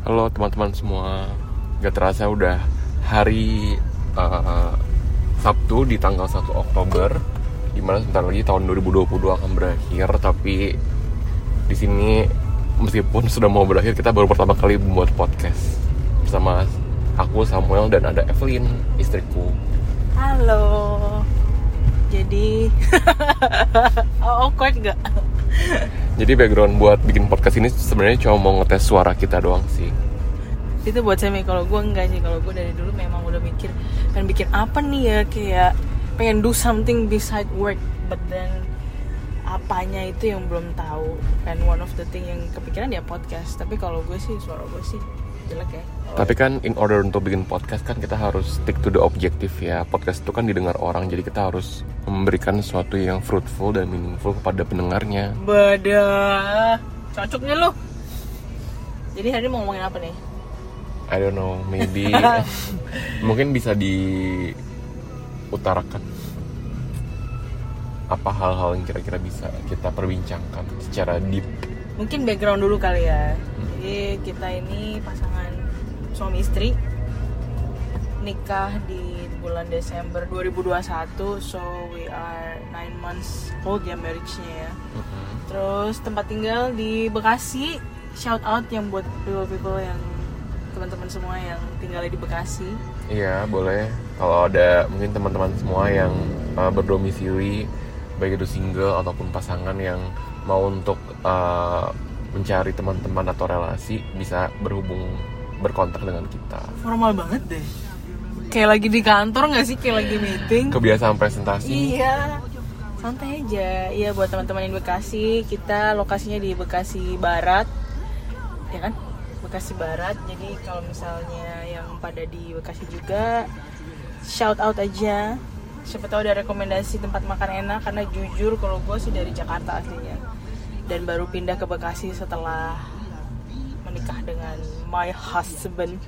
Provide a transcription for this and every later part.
Halo teman-teman semua Gak terasa udah hari uh, Sabtu di tanggal 1 Oktober Di mana sebentar lagi tahun 2022 akan berakhir Tapi di sini meskipun sudah mau berakhir Kita baru pertama kali membuat podcast Bersama aku Samuel dan ada Evelyn istriku Halo. Jadi oh, awkward gak? Jadi background buat bikin podcast ini sebenarnya cuma mau ngetes suara kita doang sih. Itu buat saya kalau gue enggak sih kalau gue dari dulu memang udah mikir pengen bikin apa nih ya? Kayak pengen do something beside work. But then apanya itu yang belum tahu. And one of the thing yang kepikiran ya podcast. Tapi kalau gue sih suara gue sih jelek ya. Tapi kan in order untuk bikin podcast kan kita harus stick to the objective ya. Podcast itu kan didengar orang jadi kita harus memberikan sesuatu yang fruitful dan meaningful kepada pendengarnya. Badah Cocoknya lo Jadi hari ini mau ngomongin apa nih? I don't know, maybe mungkin bisa diutarakan apa hal-hal yang kira-kira bisa kita perbincangkan secara deep. Mungkin background dulu kali ya. Jadi kita ini pasangan suami istri Nikah di bulan Desember 2021 So we are 9 months old ya marriage-nya ya Mhm. Terus tempat tinggal di Bekasi Shout out yang buat people-people yang teman-teman semua yang tinggal di Bekasi Iya boleh. Kalau ada mungkin teman-teman semua yang uh, berdomisili baik itu single ataupun pasangan yang mau untuk uh, mencari teman-teman atau relasi bisa berhubung berkontak dengan kita. Formal banget deh Kayak lagi di kantor gak sih? Kayak lagi meeting Kebiasaan presentasi. Iya, santai aja. Iya buat teman-teman yang di Bekasi, kita lokasinya di Bekasi Barat, ya kan? Bekasi Barat. Jadi kalau misalnya yang pada di Bekasi juga, shout out aja. Siapa tahu ada rekomendasi tempat makan enak. Karena jujur kalau gue sih dari Jakarta aslinya, dan baru pindah ke Bekasi setelah menikah dengan my husband.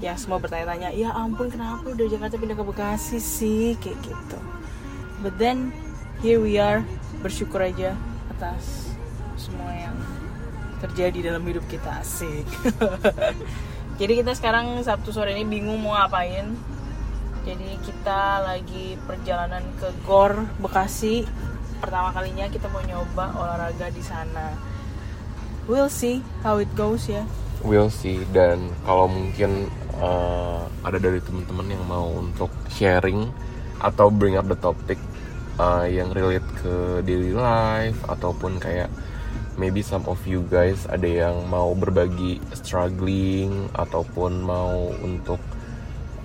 Yang semua bertanya-tanya ya ampun kenapa lu dari Jakarta pindah ke Bekasi sih? Kayak gitu. But then here we are bersyukur aja atas semua yang terjadi dalam hidup kita asik. Jadi kita sekarang Sabtu sore ini bingung mau ngapain. Jadi kita lagi perjalanan ke Gor Bekasi. Pertama kalinya kita mau nyoba olahraga di sana we'll see how it goes ya. Will see. Dan kalau mungkin uh, ada dari teman-teman yang mau untuk sharing atau bring up the topic uh, yang relate ke daily life ataupun kayak maybe some of you guys ada yang mau berbagi struggling ataupun mau untuk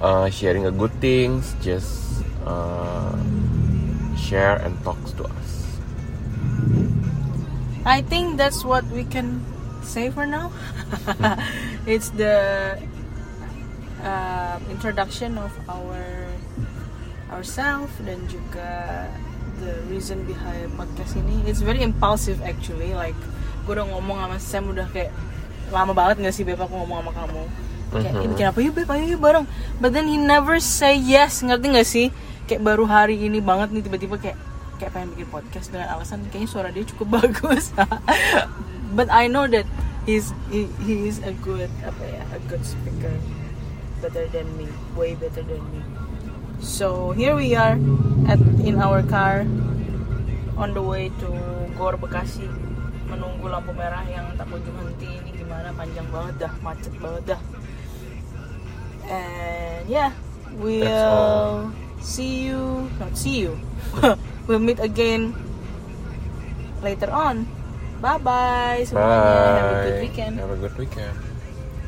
uh, sharing a good things just uh, share and talks to us I think that's what we can say for now. it's the uh, introduction of our ourselves dan juga the reason behind podcast ini. It's very impulsive actually. Like gue udah ngomong sama Sam udah kayak lama banget gak sih beb aku ngomong sama kamu. Kayak Mhm. ini kenapa yuk beb ayo yuk bareng. But then he never say yes ngerti gak sih? Kayak baru hari ini banget nih tiba-tiba kayak kayak pengen bikin podcast dengan alasan kayaknya suara dia cukup bagus. But I know that he's he, he is a good apa ya a good speaker, better than me, way better than me. So here we are at in our car on the way to Gor Bekasi. Menunggu lampu merah yang tak kunjung henti. Ini gimana? Panjang banget dah macet banget dah. And yeah we'll see you not see you we'll meet again later on bye bye semuanya have a good Bye. weekend Have a good weekend.